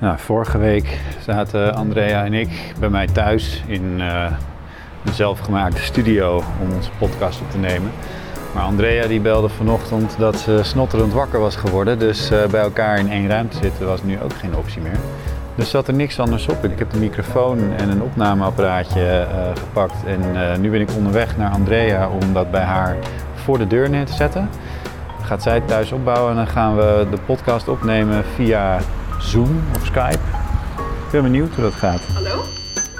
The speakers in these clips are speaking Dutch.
Nou, vorige week zaten Andrea en ik bij mij thuis in uh, een zelfgemaakte studio om onze podcast op te nemen. Maar Andrea die belde vanochtend dat ze snotterend wakker was geworden. Dus uh, bij elkaar in één ruimte zitten was nu ook geen optie meer. Dus zat er niks anders op. Ik heb de microfoon en een opnameapparaatje uh, gepakt. En nu ben ik onderweg naar Andrea om dat bij haar voor de deur neer te zetten. Gaat zij thuis opbouwen en dan gaan we de podcast opnemen via Zoom of Skype. Ik ben benieuwd hoe dat gaat. Hallo?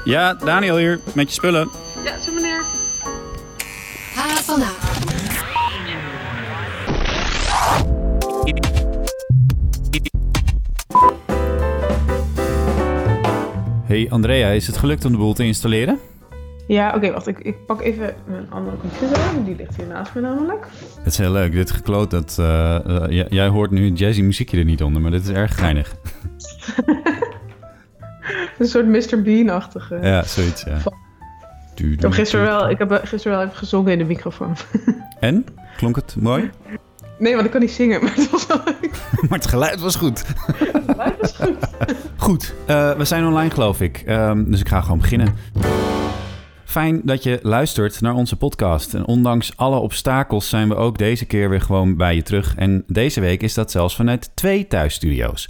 Ja, Daniel hier, met je spullen. Ja, zo meneer. Ha van Ha. Hey Andrea, is het gelukt om de boel te installeren? Ja, oké, wacht. Ik, ik pak even mijn andere computer. Die ligt hier naast me namelijk. Het is heel leuk. Dit gekloot, dat, uh, uh, jij hoort nu jazzy muziekje er niet onder, maar dit is erg geinig. een soort Mr. Bean-achtige. Ja, zoiets, ja. Ik heb gisteren wel, ik heb gisteren wel even gezongen in de microfoon. en? Klonk het mooi? Nee, want ik kan niet zingen, maar het was wel leuk. maar het geluid was goed. het geluid was goed. goed, uh, we zijn online geloof ik. Um, dus ik ga gewoon beginnen. Fijn dat je luistert naar onze podcast. En ondanks alle obstakels zijn we ook deze keer weer gewoon bij je terug. En deze week is dat zelfs vanuit twee thuisstudio's.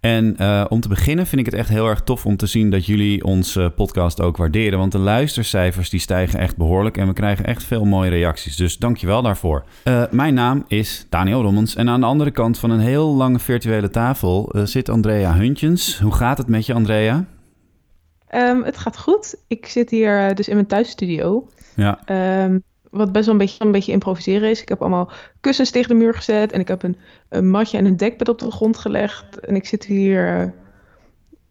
En uh, om te beginnen vind ik het echt heel erg tof om te zien dat jullie onze podcast ook waarderen. Want de luistercijfers die stijgen echt behoorlijk en we krijgen echt veel mooie reacties. Dus dankjewel daarvoor. Uh, mijn naam is Daniel Rommens en aan de andere kant van een heel lange virtuele tafel uh, zit Andrea Huntjens. Hoe gaat het met je Andrea? Um, het gaat goed. Ik zit hier dus in mijn thuisstudio. Ja. Um, wat best wel een beetje, een beetje improviseren is. Ik heb allemaal kussens tegen de muur gezet. En ik heb een, een matje en een dekbed op de grond gelegd. En ik zit hier uh,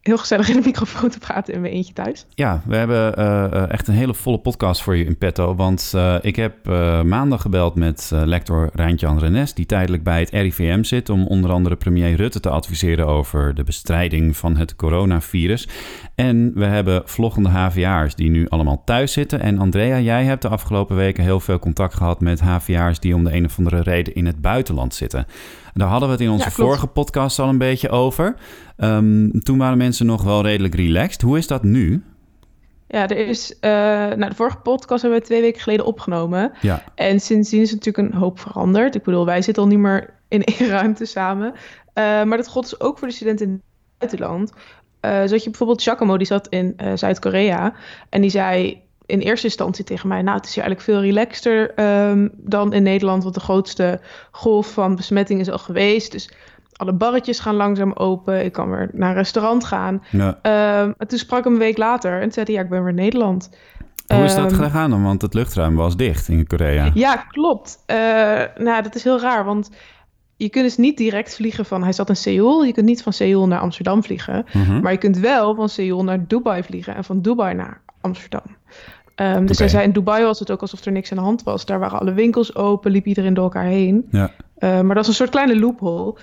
heel gezellig in de microfoon te praten in mijn eentje thuis. Ja, we hebben uh, echt een hele volle podcast voor je in petto. Want uh, ik heb maandag gebeld met lector Rijntjan Renes... die tijdelijk bij het RIVM zit... om onder andere premier Rutte te adviseren... over de bestrijding van het coronavirus. En we hebben vloggende HVA'ers die nu allemaal thuis zitten. En Andrea, jij hebt de afgelopen weken heel veel contact gehad... met HVA'ers die om de een of andere reden in het buitenland zitten... Daar hadden we het in onze Ja, vorige podcast al een beetje over. Um, toen waren mensen nog wel redelijk relaxed. Hoe is dat nu? Ja, er is. Uh, nou, de vorige podcast hebben we twee weken geleden opgenomen. Ja. En sindsdien is natuurlijk een hoop veranderd. Ik bedoel, wij zitten al niet meer in één ruimte samen. Uh, maar dat gold dus ook voor de studenten in het buitenland. Uh, zo had je bijvoorbeeld Giacomo, die zat in Zuid-Korea. En die zei in eerste instantie tegen mij... nou, het is hier eigenlijk veel relaxter um, dan in Nederland... want de grootste golf van besmetting is al geweest. Dus alle barretjes gaan langzaam open. Ik kan weer naar een restaurant gaan. Ja. Um, en toen sprak ik hem een week later en zei hij... ja, ik ben weer in Nederland. Hoe is dat Um, gegaan dan? Want het luchtruim was dicht in Korea. Ja, klopt. Uh, nou, dat is heel raar, want je kunt dus niet direct vliegen van... Hij zat in Seoul, je kunt niet van Seoul naar Amsterdam vliegen. Mhm. Maar je kunt wel van Seoul naar Dubai vliegen en van Dubai naar Amsterdam. Um, dus hij zei, in Dubai was het ook alsof er niks aan de hand was. Daar waren alle winkels open, liep iedereen door elkaar heen. Ja. Uh, maar dat is een soort kleine loophole.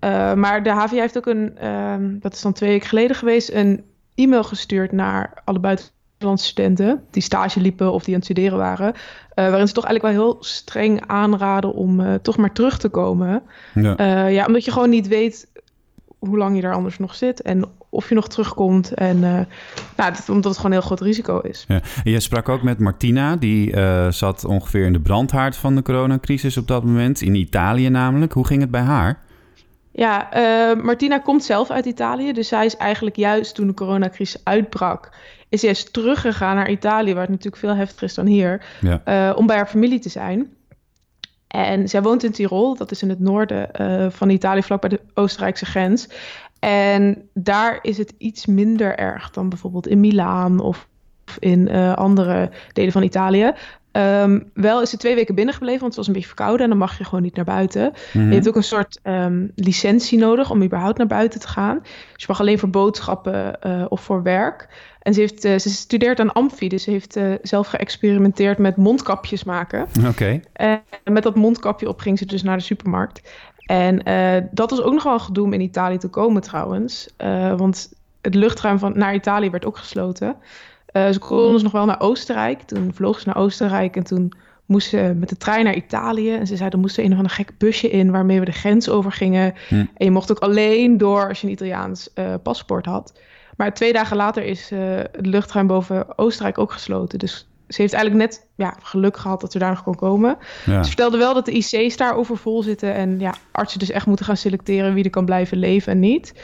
Uh, maar de HVA heeft ook een, um, dat is dan twee weken geleden geweest, een e-mail gestuurd naar alle buitenlandse studenten die stage liepen of die aan het studeren waren. Uh, waarin ze toch eigenlijk wel heel streng aanraden om uh, toch maar terug te komen. Ja. Ja, omdat je gewoon niet weet hoe lang je daar anders nog zit en of je nog terugkomt. En uh, nou, dat, omdat het gewoon een heel groot risico is. Ja. En je sprak ook met Martina, die uh, zat ongeveer in de brandhaard van de coronacrisis op dat moment, in Italië namelijk. Hoe ging het bij haar? Ja, uh, Martina komt zelf uit Italië, dus zij is eigenlijk juist toen de coronacrisis uitbrak, is zij eens teruggegaan naar Italië, waar het natuurlijk veel heftiger is dan hier, ja. om bij haar familie te zijn. En zij woont in Tirol, dat is in het noorden uh, van Italië, vlak bij de Oostenrijkse grens. En daar is het iets minder erg dan bijvoorbeeld in Milaan of in uh, andere delen van Italië. Um, wel is ze twee weken binnengebleven, want het was een beetje verkouden en dan mag je gewoon niet naar buiten. Mhm. Je hebt ook een soort um, licentie nodig om überhaupt naar buiten te gaan. Dus je mag alleen voor boodschappen uh, of voor werk. En ze, heeft, uh, ze studeert aan Amfi, dus ze heeft uh, zelf geëxperimenteerd met mondkapjes maken. Oké. Okay. En met dat mondkapje op ging ze dus naar de supermarkt. En dat was ook nog wel een gedoe om in Italië te komen trouwens. Want het luchtruim van, naar Italië werd ook gesloten. Uh, ze konden dus nog wel naar Oostenrijk. Toen vloog ze naar Oostenrijk en toen moesten met de trein naar Italië. En ze zeiden, er moest er een of ander gek busje in waarmee we de grens over gingen. Hm. En je mocht ook alleen door als je een Italiaans eh, paspoort had. Maar twee dagen later is uh, het luchtruim boven Oostenrijk ook gesloten. Dus ze heeft eigenlijk net ja, geluk gehad dat ze daar nog kon komen. Ja. Ze vertelde wel dat de IC's daar overvol zitten. En ja, artsen dus echt moeten gaan selecteren wie er kan blijven leven en niet.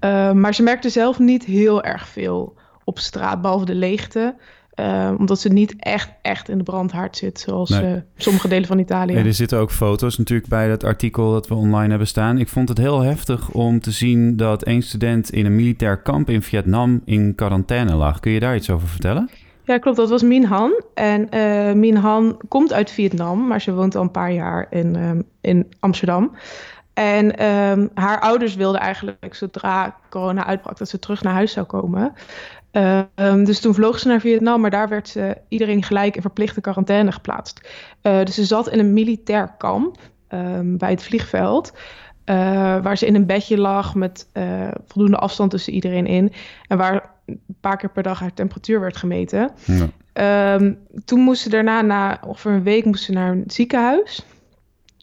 Uh, maar ze merkte zelf niet heel erg veel op straat, behalve de leegte. Uh, omdat ze niet echt, echt in de brandhaard zit, zoals nee. uh, sommige delen van Italië. Nee, er zitten ook foto's natuurlijk bij dat artikel dat we online hebben staan. Ik vond het heel heftig om te zien dat één student in een militair kamp in Vietnam in quarantaine lag. Kun je daar iets over vertellen? Ja, klopt. Dat was Min Han. En uh, Min Han komt uit Vietnam, maar ze woont al een paar jaar in, um, in Amsterdam. En um, haar ouders wilden eigenlijk, zodra corona uitbrak, dat ze terug naar huis zou komen. Uh, um, dus toen vloog ze naar Vietnam, maar daar werd ze iedereen gelijk in verplichte quarantaine geplaatst. Uh, dus ze zat in een militair kamp um, bij het vliegveld. Uh, waar ze in een bedje lag met voldoende afstand tussen iedereen in. En waar een paar keer per dag haar temperatuur werd gemeten. Ja. Toen moest ze daarna, na ongeveer een week, moest ze naar een ziekenhuis.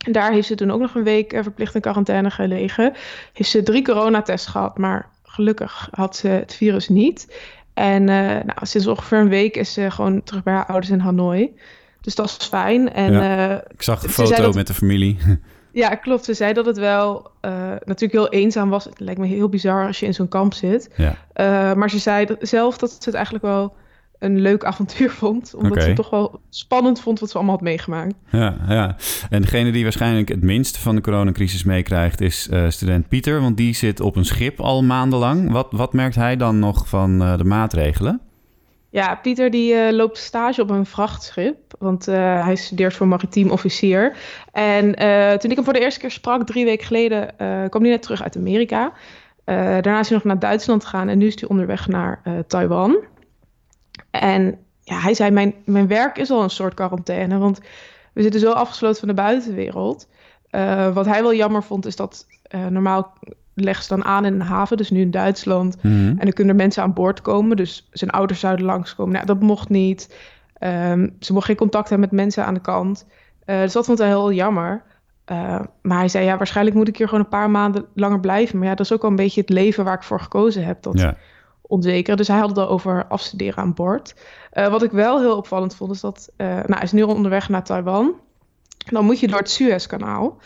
En daar heeft ze toen ook nog een week verplicht in quarantaine gelegen. Heeft ze drie coronatests gehad, maar gelukkig had ze het virus niet. En uh, nou, sinds ongeveer een week is ze gewoon terug bij haar ouders in Hanoi. Dus dat is fijn. En, ja, uh, ik zag de foto dat, met de familie. Ja, klopt. Ze zei dat het wel uh, natuurlijk heel eenzaam was. Het lijkt me heel bizar als je in zo'n kamp zit. Ja. maar ze zei dat, zelf dat ze het eigenlijk wel een leuk avontuur vond. Omdat okay. ze het toch wel spannend vond wat ze allemaal had meegemaakt. Ja, ja. En degene die waarschijnlijk het minst van de coronacrisis meekrijgt... is uh, student Pieter, want die zit op een schip al maandenlang. Wat, wat merkt hij dan nog van uh, de maatregelen? Ja, Pieter die uh, loopt stage op een vrachtschip. Want uh, hij studeert voor maritiem officier. En uh, toen ik hem voor de eerste keer sprak, drie weken geleden, kwam hij net terug uit Amerika. daarna is hij nog naar Duitsland gegaan en nu is hij onderweg naar Taiwan. En ja, hij zei, mijn, mijn werk is al een soort quarantaine, want we zitten zo afgesloten van de buitenwereld. Uh, wat hij wel jammer vond, is dat uh, normaal leggen ze dan aan in een haven, dus nu in Duitsland. Mhm. En dan kunnen er mensen aan boord komen, dus zijn ouders zouden langskomen. Nou, dat mocht niet. Um, ze mocht geen contact hebben met mensen aan de kant. Uh, dus dat vond hij heel jammer. maar hij zei, ja, waarschijnlijk moet ik hier gewoon een paar maanden langer blijven. Maar ja, dat is ook wel een beetje het leven waar ik voor gekozen heb. Dat, ja onzeker. Dus hij had het al over afstuderen aan boord. Uh, wat ik wel heel opvallend vond, is dat... Uh, nou, hij is nu onderweg naar Taiwan. Dan moet je door het Suezkanaal.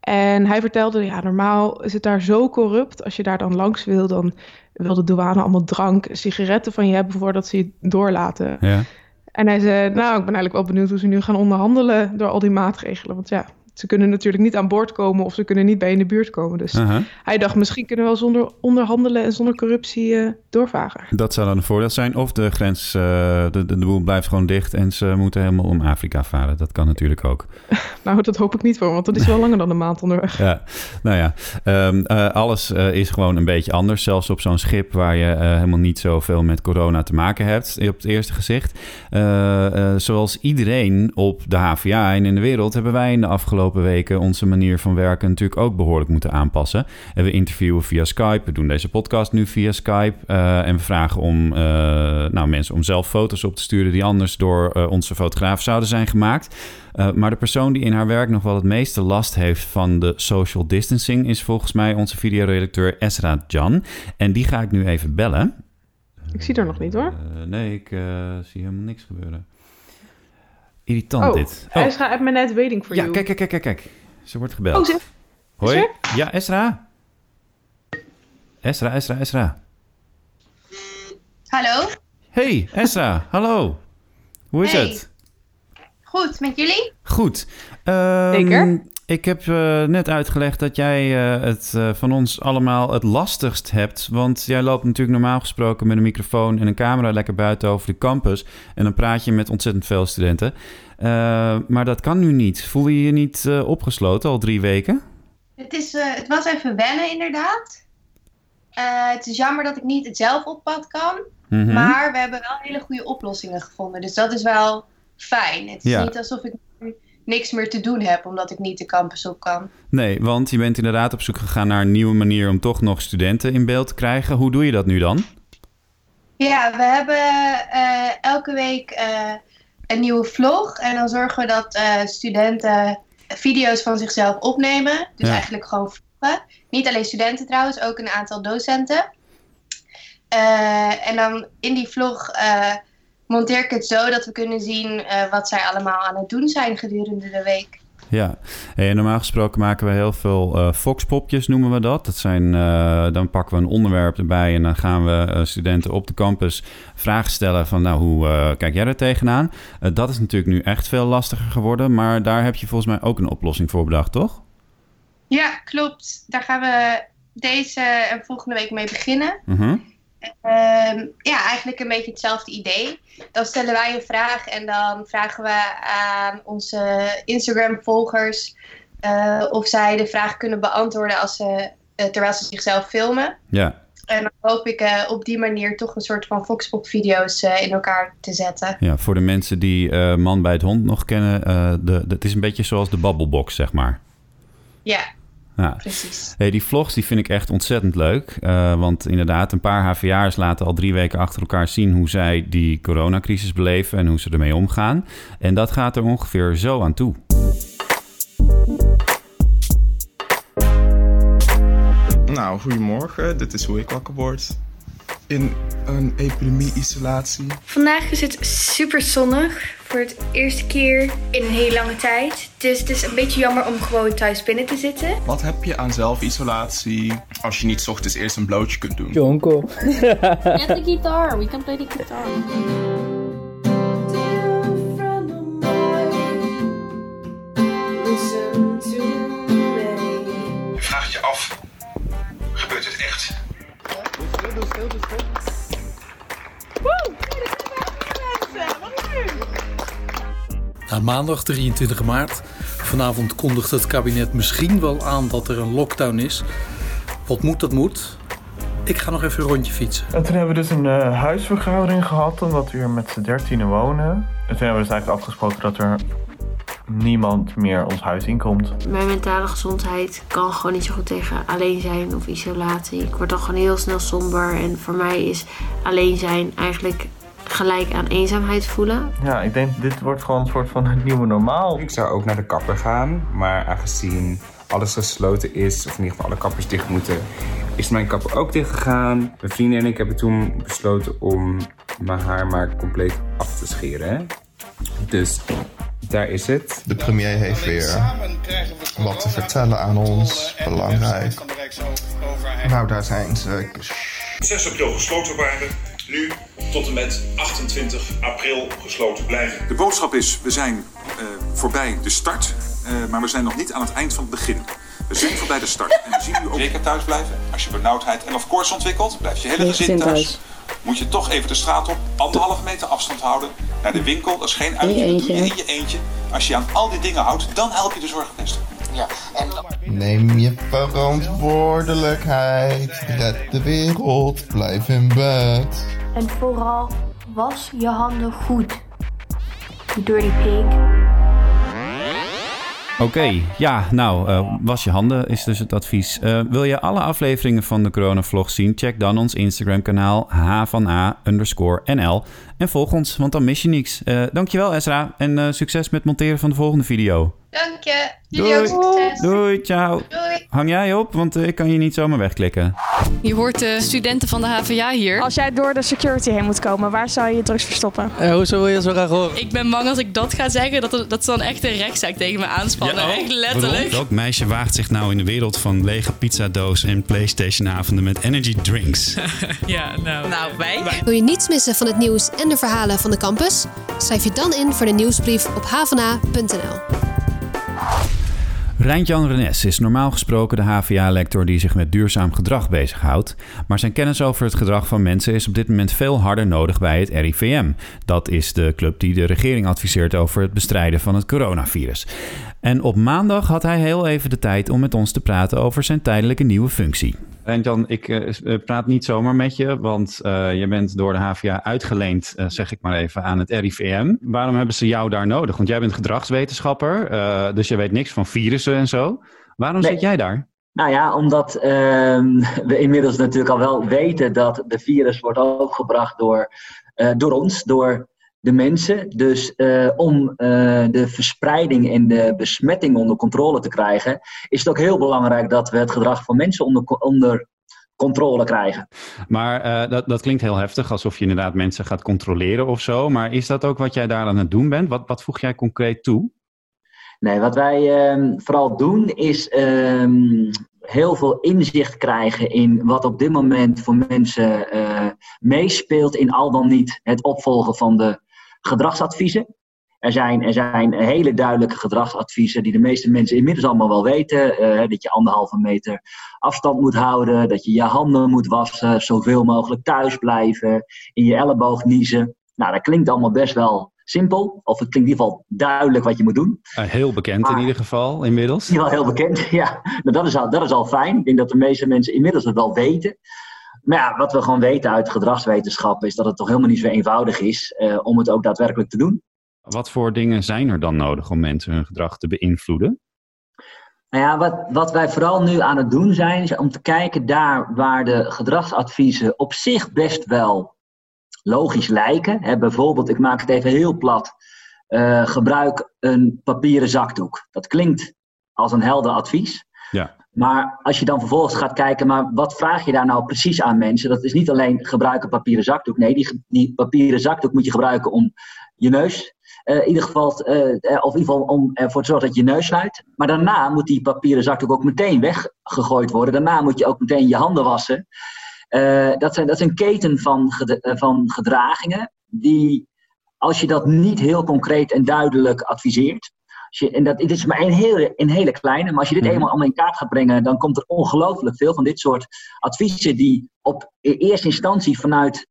En hij vertelde, ja, normaal is het daar zo corrupt. Als je daar dan langs wil, dan wil de douane allemaal drank, sigaretten van je hebben... voordat ze je doorlaten. Ja. En hij zei, nou, ik ben eigenlijk wel benieuwd hoe ze nu gaan onderhandelen... door al die maatregelen. Want ja, ze kunnen natuurlijk niet aan boord komen of ze kunnen niet bij je in de buurt komen. Dus uh -huh. hij dacht, misschien kunnen we wel zonder onderhandelen en zonder corruptie uh, doorvaren. Dat zou dan een voordeel zijn. Of de grens, uh, de, de, de, boel blijft gewoon dicht en ze moeten helemaal om Afrika varen. Dat kan natuurlijk ook. nou, dat hoop ik niet voor, want dat is wel langer dan een maand onderweg. Ja, nou ja, um, uh, alles is gewoon een beetje anders. Zelfs op zo'n schip waar je helemaal niet zoveel met corona te maken hebt, op het eerste gezicht. zoals iedereen op de HVA en in de wereld hebben wij in de afgelopen weken onze manier van werken natuurlijk ook behoorlijk moeten aanpassen. En we interviewen via Skype, we doen deze podcast nu via Skype. Uh, en we vragen om uh, nou, mensen om zelf foto's op te sturen die anders door uh, onze fotograaf zouden zijn gemaakt. maar de persoon die in haar werk nog wel het meeste last heeft van de social distancing is volgens mij onze videoredacteur Esra Jan. En die ga ik nu even bellen. Ik zie er nog niet hoor. nee, ik zie helemaal niks gebeuren. Irritant oh, dit. Oh, Esra heeft me net waiting for ja, you. kijk, kijk, kijk, kijk. Ze wordt gebeld. Oh, ze... Hoi. Is Ja, Esra. Esra, Esra, Esra. Hallo. Hey, Esra. Hallo. Hoe is Hey. het? Goed, met jullie? Goed. Ehm, Zeker. Ik heb eh, net uitgelegd dat jij eh, het eh, van ons allemaal het lastigst hebt. Want jij loopt natuurlijk normaal gesproken met een microfoon en een camera lekker buiten over de campus. En dan praat je met ontzettend veel studenten. Maar dat kan nu niet. Voel je je niet opgesloten al drie weken? Het, is, het was even wennen, inderdaad. Het is jammer dat ik niet het zelf op pad kan. Mhm. Maar we hebben wel hele goede oplossingen gevonden. Dus dat is wel fijn. Het is Ja. niet alsof ik niks meer te doen heb omdat ik niet de campus op kan. Nee, want je bent inderdaad op zoek gegaan naar een nieuwe manier om toch nog studenten in beeld te krijgen. Hoe doe je dat nu dan? Ja, we hebben eh, elke week eh, een nieuwe vlog. En dan zorgen we dat uh, studenten video's van zichzelf opnemen. Dus Ja. eigenlijk gewoon vloggen. Niet alleen studenten trouwens, ook een aantal docenten. Eh, en dan in die vlog eh, monteer ik het zo dat we kunnen zien eh, wat zij allemaal aan het doen zijn gedurende de week. Ja, en normaal gesproken maken we heel veel eh foxpopjes, noemen we dat. dat zijn, eh, dan pakken we een onderwerp erbij en dan gaan we studenten op de campus vragen stellen van... nou, hoe kijk jij er tegenaan? Dat is natuurlijk nu echt veel lastiger geworden, maar daar heb je volgens mij ook een oplossing voor bedacht, toch? Ja, klopt. Daar gaan we deze en volgende week mee beginnen. Mhm. Ehm, ja, eigenlijk een beetje hetzelfde idee. Dan stellen wij een vraag en dan vragen we aan onze Instagram-volgers eh, of zij de vraag kunnen beantwoorden als ze, eh, terwijl ze zichzelf filmen. Ja, En dan hoop ik eh, op die manier toch een soort van Foxpop-video's in elkaar te zetten. ja, voor de mensen die Man bij het Hond nog kennen... de, de- het is een beetje zoals de babbelbox, zeg maar. Ja, Ja. precies. Hey, die vlogs die vind ik echt ontzettend leuk. Eh, want inderdaad, een paar HVA'ers laten al drie weken achter elkaar zien hoe zij die coronacrisis beleven en hoe ze ermee omgaan. En dat gaat er ongeveer zo aan toe. Nou, goedemorgen. Dit is hoe ik wakker word. In een epidemie-isolatie. Vandaag is het super zonnig. Voor het eerste keer in een hele lange tijd. Dus het is een beetje jammer om gewoon thuis binnen te zitten. Wat heb je aan zelfisolatie als je niet 's ochtends eerst een blootje kunt doen? Jonko. Get the guitar. We can play the guitar. Maandag 23 maart. Vanavond kondigt het kabinet misschien wel aan dat er een lockdown is. Wat moet, dat moet. Ik ga nog even een rondje fietsen. En toen hebben we dus een eh, huisvergadering gehad, omdat we hier met z'n dertienen wonen. En toen hebben we dus eigenlijk afgesproken dat er niemand meer ons huis inkomt. Mijn mentale gezondheid kan gewoon niet zo goed tegen alleen zijn of isolatie. Ik word dan gewoon heel snel somber. En voor mij is alleen zijn eigenlijk gelijk aan eenzaamheid voelen. Ja, ik denk dit wordt gewoon een soort van het nieuwe normaal. Ik zou ook naar de kapper gaan, maar aangezien alles gesloten is, of in ieder geval alle kappers dicht moeten, is mijn kapper ook dicht gegaan. Mijn vrienden en ik hebben toen besloten om mijn haar maar compleet af te scheren. Dus daar is het. De premier heeft weer wat te vertellen aan ons. Belangrijk. Nou, daar zijn ze. 6 april gesloten waren, nu tot en met 28 april gesloten blijven. De boodschap is, we zijn eh, voorbij de start, eh, maar we zijn nog niet aan het eind van het begin. We zijn voorbij de start. En we zien u ook... Zeker thuis blijven. Als je benauwdheid en of koorts ontwikkelt, blijft je hele gezin thuis. Moet je toch even de straat op, anderhalve meter afstand houden. Naar de winkel, dat is geen uitje, dat doe je in je eentje. Als je aan al die dingen houdt, dan help je de zorgvesten. Neem je verantwoordelijkheid. Red de wereld. Blijf in bed. En vooral was je handen goed. Dirty pig. Oké, ja, nou, eh, was je handen is dus het advies. Eh, wil je alle afleveringen van de Corona-vlog zien? Check dan ons Instagram-kanaal h van a underscore nl. En volg ons, want dan mis je niks. Eh, dankjewel Ezra en succes met monteren van de volgende video. Dank je. Jullie ook succes. Doei, ciao. Doei. Hang jij op, want eh, ik kan je niet zomaar wegklikken. Je hoort de studenten van de HVA hier. Als jij door de security heen moet komen, waar zou je je drugs verstoppen? Eh, hoezo wil je zo graag horen? Ik ben bang als ik dat ga zeggen, dat, dat ze dan echt een rechtszaak tegen me aanspannen. echt letterlijk. Welk meisje waagt zich nou in de wereld van lege pizzadoos en Playstation-avonden met energy drinks? Ja, nou. Nou, wij. Wil je niets missen van het nieuws en de verhalen van de campus? Schrijf je dan in voor de nieuwsbrief op havana.nl. Rijntjan Renes is normaal gesproken de HVA-lector die zich met duurzaam gedrag bezighoudt. Maar zijn kennis over het gedrag van mensen is op dit moment veel harder nodig bij het RIVM. Dat is de club die de regering adviseert over het bestrijden van het coronavirus. En op maandag had hij heel even de tijd om met ons te praten over zijn tijdelijke nieuwe functie. Rijntjan, ik eh, praat niet zomaar met je, want eh, je bent door de HVA uitgeleend, eh, zeg ik maar even, aan het RIVM. Waarom hebben ze jou daar nodig? Want jij bent gedragswetenschapper, eh, dus je weet niks van virussen en zo. Waarom Nee. zit jij daar? Nou ja, omdat ehm, we inmiddels natuurlijk al wel weten dat de virus wordt overgebracht door, eh, door ons, door de mensen. Dus uh, om uh, de verspreiding en de besmetting onder controle te krijgen, is het ook heel belangrijk dat we het gedrag van mensen onder, onder controle krijgen. Maar uh, dat, dat klinkt heel heftig, alsof je inderdaad mensen gaat controleren of zo. Maar is dat ook wat jij daar aan het doen bent? Wat, wat voeg jij concreet toe? Nee, wat wij uh, vooral doen is uh, heel veel inzicht krijgen in wat op dit moment voor mensen uh, meespeelt in al dan niet het opvolgen van de gedragsadviezen. Er zijn, er zijn hele duidelijke gedragsadviezen die de meeste mensen inmiddels allemaal wel weten. Uh, dat je anderhalve meter afstand moet houden, dat je je handen moet wassen, zoveel mogelijk thuis blijven, in je elleboog niezen. Nou, dat klinkt allemaal best wel simpel. Of het klinkt in ieder geval duidelijk wat je moet doen. Uh, heel bekend maar, in ieder geval, inmiddels. Ja, heel bekend, ja. Nou, dat, is al, dat is al fijn. Ik denk dat de meeste mensen inmiddels het wel weten. Maar ja, wat we gewoon weten uit gedragswetenschappen is dat het toch helemaal niet zo eenvoudig is uh, om het ook daadwerkelijk te doen. Wat voor dingen zijn er dan nodig om mensen hun gedrag te beïnvloeden? Nou ja, wat, wat wij vooral nu aan het doen zijn, is om te kijken daar waar de gedragsadviezen op zich best wel logisch lijken. Hè, bijvoorbeeld, ik maak het even heel plat, uh, gebruik een papieren zakdoek. Dat klinkt als een helder advies. Ja. Maar als je dan vervolgens gaat kijken, maar wat vraag je daar nou precies aan mensen? Dat is niet alleen gebruiken papieren zakdoek. Nee, die, die papieren zakdoek moet je gebruiken om je neus uh, in ieder geval, uh, of in ieder geval om ervoor te zorgen dat je neus sluit. Maar daarna moet die papieren zakdoek ook meteen weggegooid worden. Daarna moet je ook meteen je handen wassen. Dat, zijn, dat is een keten van, van gedragingen die, als je dat niet heel concreet en duidelijk adviseert. Je, en dat, dit is maar een hele, een hele kleine, maar als je dit mm. eenmaal allemaal in kaart gaat brengen, dan komt er ongelooflijk veel van dit soort adviezen die op eerste instantie vanuit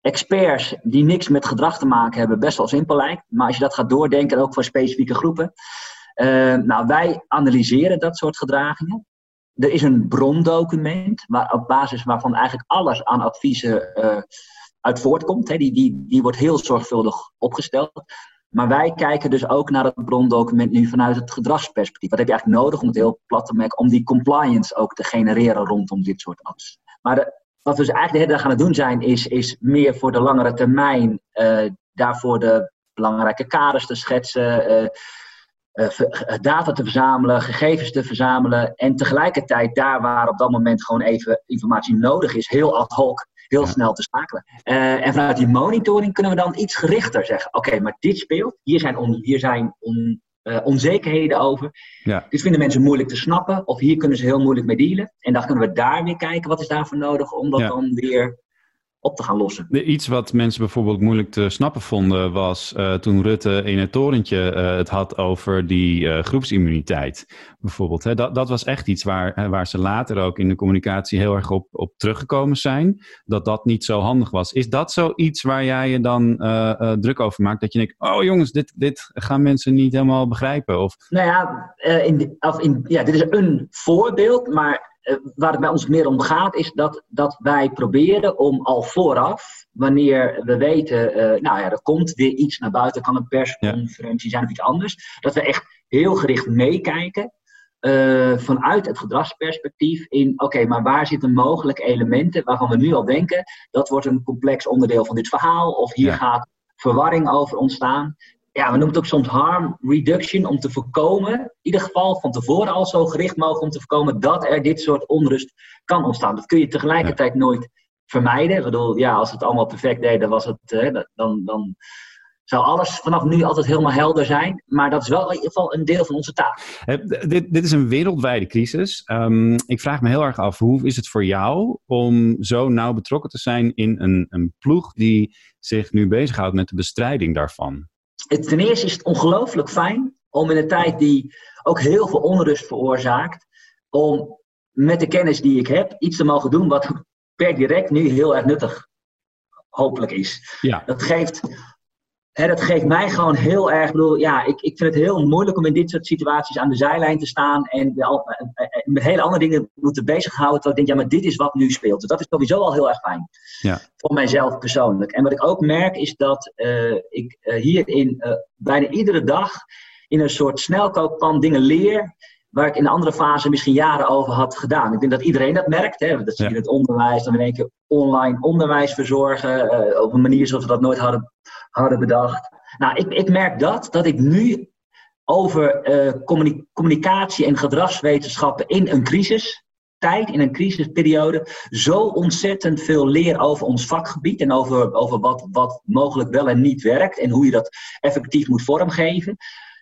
experts die niks met gedrag te maken hebben best wel simpel lijkt. Maar als je dat gaat doordenken, ook voor specifieke groepen. Uh, nou, wij analyseren dat soort gedragingen. Er is een brondocument waar, op basis waarvan eigenlijk alles aan adviezen uh, uit voortkomt. Hè. Die, die, die wordt heel zorgvuldig opgesteld. Maar wij kijken dus ook naar het brondocument nu vanuit het gedragsperspectief. Wat heb je eigenlijk nodig om het heel plat te maken, om die compliance ook te genereren rondom dit soort adviezen. Maar wat we dus eigenlijk de hele dag aan het doen zijn, is, is meer voor de langere termijn uh, daarvoor de belangrijke kaders te schetsen, uh, uh, data te verzamelen, gegevens te verzamelen en tegelijkertijd daar waar op dat moment gewoon even informatie nodig is, heel ad hoc, heel snel te schakelen. en vanuit die monitoring kunnen we dan iets gerichter zeggen, oké, okay, maar dit speelt, hier zijn, on, hier zijn on, uh, onzekerheden over. Ja. Dit vinden mensen moeilijk te snappen, of hier kunnen ze heel moeilijk mee dealen. En dan kunnen we daar weer kijken, wat is daarvoor nodig om dat ja. dan weer op te gaan lossen. Iets wat mensen bijvoorbeeld moeilijk te snappen vonden was uh, toen Rutte in het torentje uh, het had over die uh, groepsimmuniteit. Bijvoorbeeld. Hè. Dat, dat was echt iets waar, waar ze later ook in de communicatie heel erg op, op teruggekomen zijn. Dat dat niet zo handig was. Is dat zoiets waar jij je dan druk over maakt? Dat je denkt, oh jongens, dit, dit gaan mensen niet helemaal begrijpen? Of... Nou ja, in, of in, ja, dit is een voorbeeld, maar waar het bij ons meer om gaat, is dat, dat wij proberen om al vooraf, wanneer we weten, uh, nou ja, er komt weer iets naar buiten, kan een persconferentie zijn of iets anders, dat we echt heel gericht meekijken uh, vanuit het gedragsperspectief in, oké, maar waar zitten mogelijke elementen waarvan we nu al denken, dat wordt een complex onderdeel van dit verhaal, of hier ja. gaat verwarring over ontstaan ja, we noemen het ook soms harm reduction om te voorkomen, in ieder geval van tevoren al zo gericht mogelijk om te voorkomen dat er dit soort onrust kan ontstaan. Dat kun je tegelijkertijd ja. nooit vermijden. Ik bedoel, ja, als het allemaal perfect deed, dan, was het, eh, dan, dan zou alles vanaf nu altijd helemaal helder zijn. Maar dat is wel in ieder geval een deel van onze taak. Uh, dit, dit is een wereldwijde crisis. Um, ik vraag me heel erg af, hoe is het voor jou om zo nauw betrokken te zijn in een, een ploeg die zich nu bezighoudt met de bestrijding daarvan? Het, ten eerste is het ongelooflijk fijn om in een tijd die ook heel veel onrust veroorzaakt, om met de kennis die ik heb iets te mogen doen wat per direct nu heel erg nuttig hopelijk is. Ja. Dat geeft Hè, dat geeft mij gewoon heel erg. Ik bedoel, ja, ik, ik vind het heel moeilijk om in dit soort situaties aan de zijlijn te staan en met hele andere dingen moeten bezighouden. Terwijl ik denk, ja, maar dit is wat nu speelt. Dus dat is sowieso al heel erg fijn. Ja. Voor mijzelf persoonlijk. En wat ik ook merk is dat uh, ik uh, hierin uh, bijna iedere dag in een soort snelkookpan dingen leer waar ik in een andere fase misschien jaren over had gedaan. Ik denk dat iedereen dat merkt. Hè? Dat zie je in het onderwijs, dan in één keer online onderwijs verzorgen. Uh, op een manier zoals we dat nooit hadden hadden bedacht. Nou, ik, ik merk dat, dat ik nu over communicatie en gedragswetenschappen in een crisis tijd, in een crisisperiode, zo ontzettend veel leer over ons vakgebied en over, over wat, wat mogelijk wel en niet werkt en hoe je dat effectief moet vormgeven.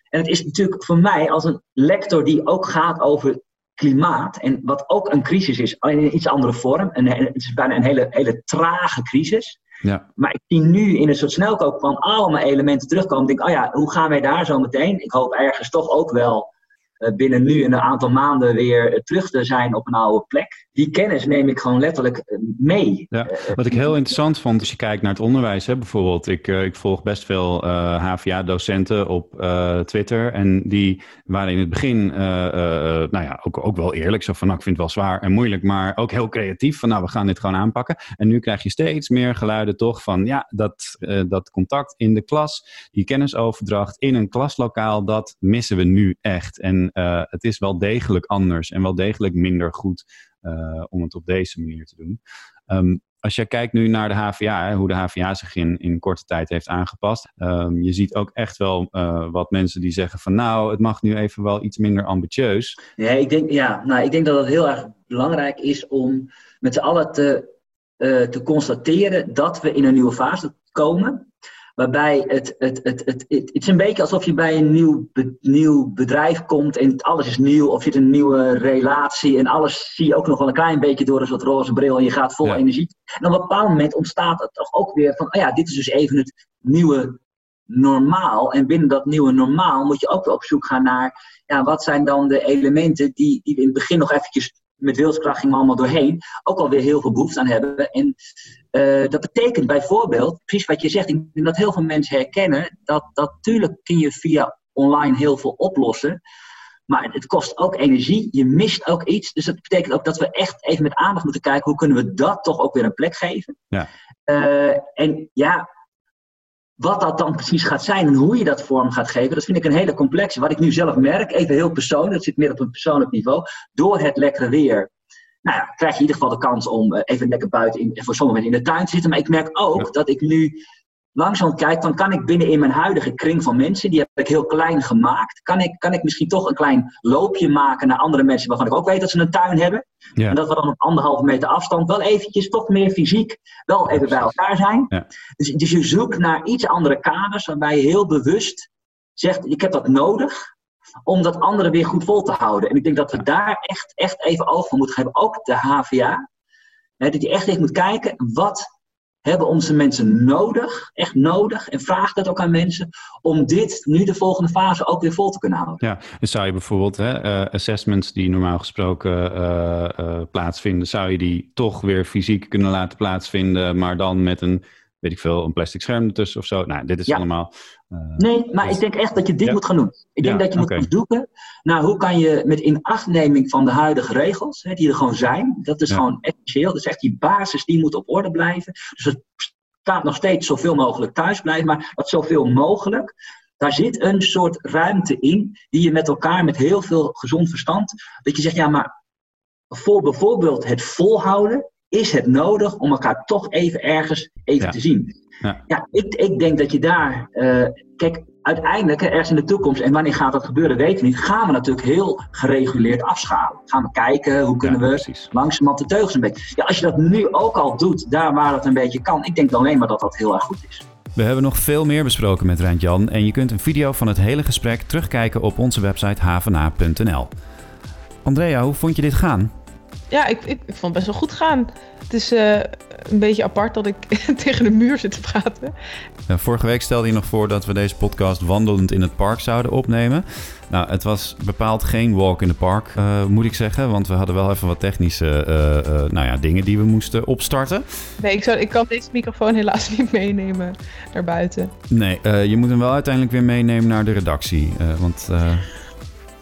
En het is natuurlijk voor mij als een lector die ook gaat over klimaat en wat ook een crisis is, in iets andere vorm. En het is bijna een hele, hele trage crisis. Ja. Maar ik zie nu in een soort snelkook van allemaal elementen terugkomen. Ik denk, oh ja, hoe gaan wij daar zo meteen? Ik hoop ergens toch ook wel binnen nu een aantal maanden weer eh, terug te zijn op een oude plek. Die kennis neem ik gewoon letterlijk eh, mee. Ja, wat ik heel interessant vond, als je kijkt naar het onderwijs, hè, bijvoorbeeld. Ik, ik volg best veel HVA-docenten op Twitter. En die waren in het begin, nou ja, ook, ook wel eerlijk. Zo van, nou, ik vind het wel zwaar en moeilijk, maar ook heel creatief. Van, nou, we gaan dit gewoon aanpakken. En nu krijg je steeds meer geluiden toch van, ja, dat, dat contact in de klas, die kennisoverdracht in een klaslokaal, dat missen we nu echt. En uh, het is wel degelijk anders en wel degelijk minder goed uh, om het op deze manier te doen. Um, als je kijkt nu naar de HVA, hoe de HVA zich in, in korte tijd heeft aangepast. Um, je ziet ook echt wel uh, wat mensen die zeggen van nou, het mag nu even wel iets minder ambitieus. Ja, ik denk, ja, nou, ik denk dat het heel erg belangrijk is om met z'n allen te, te constateren dat we in een nieuwe fase komen. Waarbij het, het, het, het, het, is een beetje alsof je bij een nieuw, nieuw bedrijf komt en alles is nieuw. Of je hebt een nieuwe relatie en alles zie je ook nog wel een klein beetje door een soort roze bril en je gaat vol energie. En op een bepaald moment ontstaat het toch ook weer van, oh ja, dit is dus even het nieuwe normaal. En binnen dat nieuwe normaal moet je ook op zoek gaan naar, ja, wat zijn dan de elementen die, die we in het begin nog eventjes met wilskracht gingen we allemaal doorheen, ook alweer heel veel behoefte aan hebben. En uh, dat betekent bijvoorbeeld, precies wat je zegt, ik denk dat heel veel mensen herkennen, dat, dat natuurlijk kun je via online heel veel oplossen. Maar het kost ook energie, je mist ook iets. Dus dat betekent ook dat we echt even met aandacht moeten kijken, hoe kunnen we dat toch ook weer een plek geven. Ja. Uh, en ja, wat dat dan precies gaat zijn en hoe je dat vorm gaat geven, dat vind ik een hele complexe. Wat ik nu zelf merk, even heel persoonlijk, dat zit meer op een persoonlijk niveau, door het lekkere weer. Nou ja, krijg je in ieder geval de kans om eh, even lekker buiten, in, voor sommigen in de tuin te zitten. Maar ik merk ook dat ik nu langzaam kijk, dan kan ik binnen in mijn huidige kring van mensen, die heb ik heel klein gemaakt, kan ik, kan ik misschien toch een klein loopje maken naar andere mensen waarvan ik ook weet dat ze een tuin hebben. Ja. En dat we dan op anderhalve meter afstand wel eventjes toch meer fysiek wel even bij elkaar zijn. Ja. Dus, dus je zoekt naar iets andere kaders waarbij je heel bewust zegt, ik heb dat nodig om dat andere weer goed vol te houden. En ik denk dat we daar echt, echt even over moeten hebben, ook de HVA. Hè, dat je echt even moet kijken, wat hebben onze mensen nodig, echt nodig, en vraag dat ook aan mensen, om dit nu de volgende fase ook weer vol te kunnen houden. Ja, dus zou je bijvoorbeeld hè, uh, assessments die normaal gesproken uh, uh, plaatsvinden, zou je die toch weer fysiek kunnen laten plaatsvinden, maar dan met een weet ik veel, een plastic scherm ertussen of zo. Nou, dit is allemaal... Uh, nee, maar ik denk echt dat je dit moet gaan doen. Ik denk dat je moet zoeken naar hoe kan je met inachtneming van de huidige regels, hè, die er gewoon zijn, dat is gewoon essentieel. Dat is echt die basis, die moet op orde blijven. Dus het staat nog steeds zoveel mogelijk thuis blijven, maar wat zoveel mogelijk. Daar zit een soort ruimte in, die je met elkaar, met heel veel gezond verstand, dat je zegt, ja, maar voor bijvoorbeeld het volhouden, is het nodig om elkaar toch even ergens even te zien. Ja, ja ik, ik denk dat je daar. Uh, kijk, uiteindelijk, ergens in de toekomst, en wanneer gaat dat gebeuren, weten we niet. Gaan we natuurlijk heel gereguleerd afschalen. Gaan we kijken hoe kunnen we precies. langzamerhand de teugels een beetje. Ja, als je dat nu ook al doet, daar waar het een beetje kan, ik denk alleen maar dat dat heel erg goed is. We hebben nog veel meer besproken met Rijntjan en je kunt een video van het hele gesprek terugkijken op onze website havena.nl. Andrea, hoe vond je dit gaan? Ja, ik, ik, ik, vond het best wel goed gaan. Het is uh, een beetje apart dat ik tegen de muur zit te praten. Vorige week stelde je nog voor dat we deze podcast wandelend in het park zouden opnemen. Nou, het was bepaald geen walk in the park, uh, moet ik zeggen. Want we hadden wel even wat technische uh, nou ja, dingen die we moesten opstarten. Nee, ik, zou, ik kan deze microfoon helaas niet meenemen naar buiten. Nee, je moet hem wel uiteindelijk weer meenemen naar de redactie. want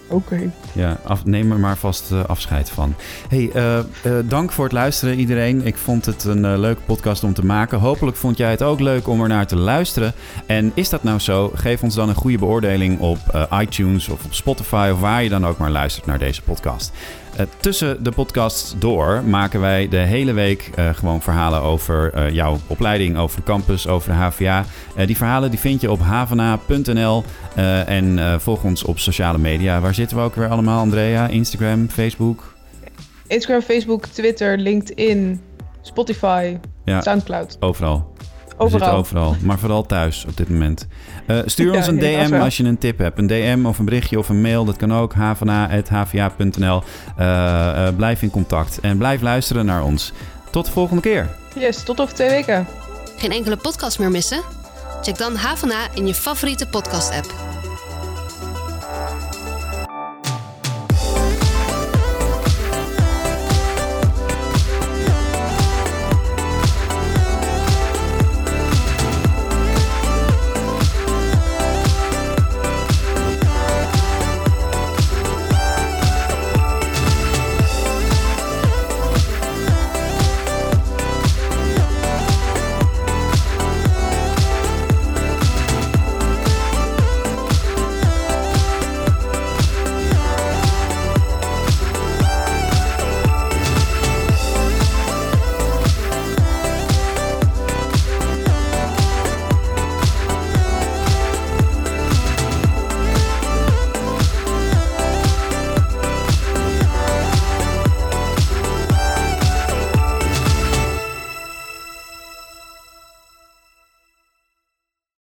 Oké. Ja, neem er maar vast uh, afscheid van. Hey, uh, uh, dank voor het luisteren iedereen. Ik vond het een leuke podcast om te maken. Hopelijk vond jij het ook leuk om er naar te luisteren. En is dat nou zo? Geef ons dan een goede beoordeling op iTunes of op Spotify of waar je dan ook maar luistert naar deze podcast. Eh, tussen de podcasts door maken wij de hele week eh, gewoon verhalen over eh, jouw opleiding, over de campus, over de HVA. die verhalen die vind je op havana.nl en volg ons op sociale media. Waar zitten we ook weer allemaal, Andrea? Instagram, Facebook? Instagram, Facebook, Twitter, LinkedIn, Spotify, Soundcloud. Overal. Overal. Overal, maar vooral thuis op dit moment. Uh, stuur ons een DM als je een tip hebt. Een DM of een berichtje of een mail, dat kan ook. havana.hva.nl uh, uh, Blijf in contact en blijf luisteren naar ons. Tot de volgende keer. Yes, tot over twee weken. Geen enkele podcast meer missen? Check dan Havana in je favoriete podcast-app.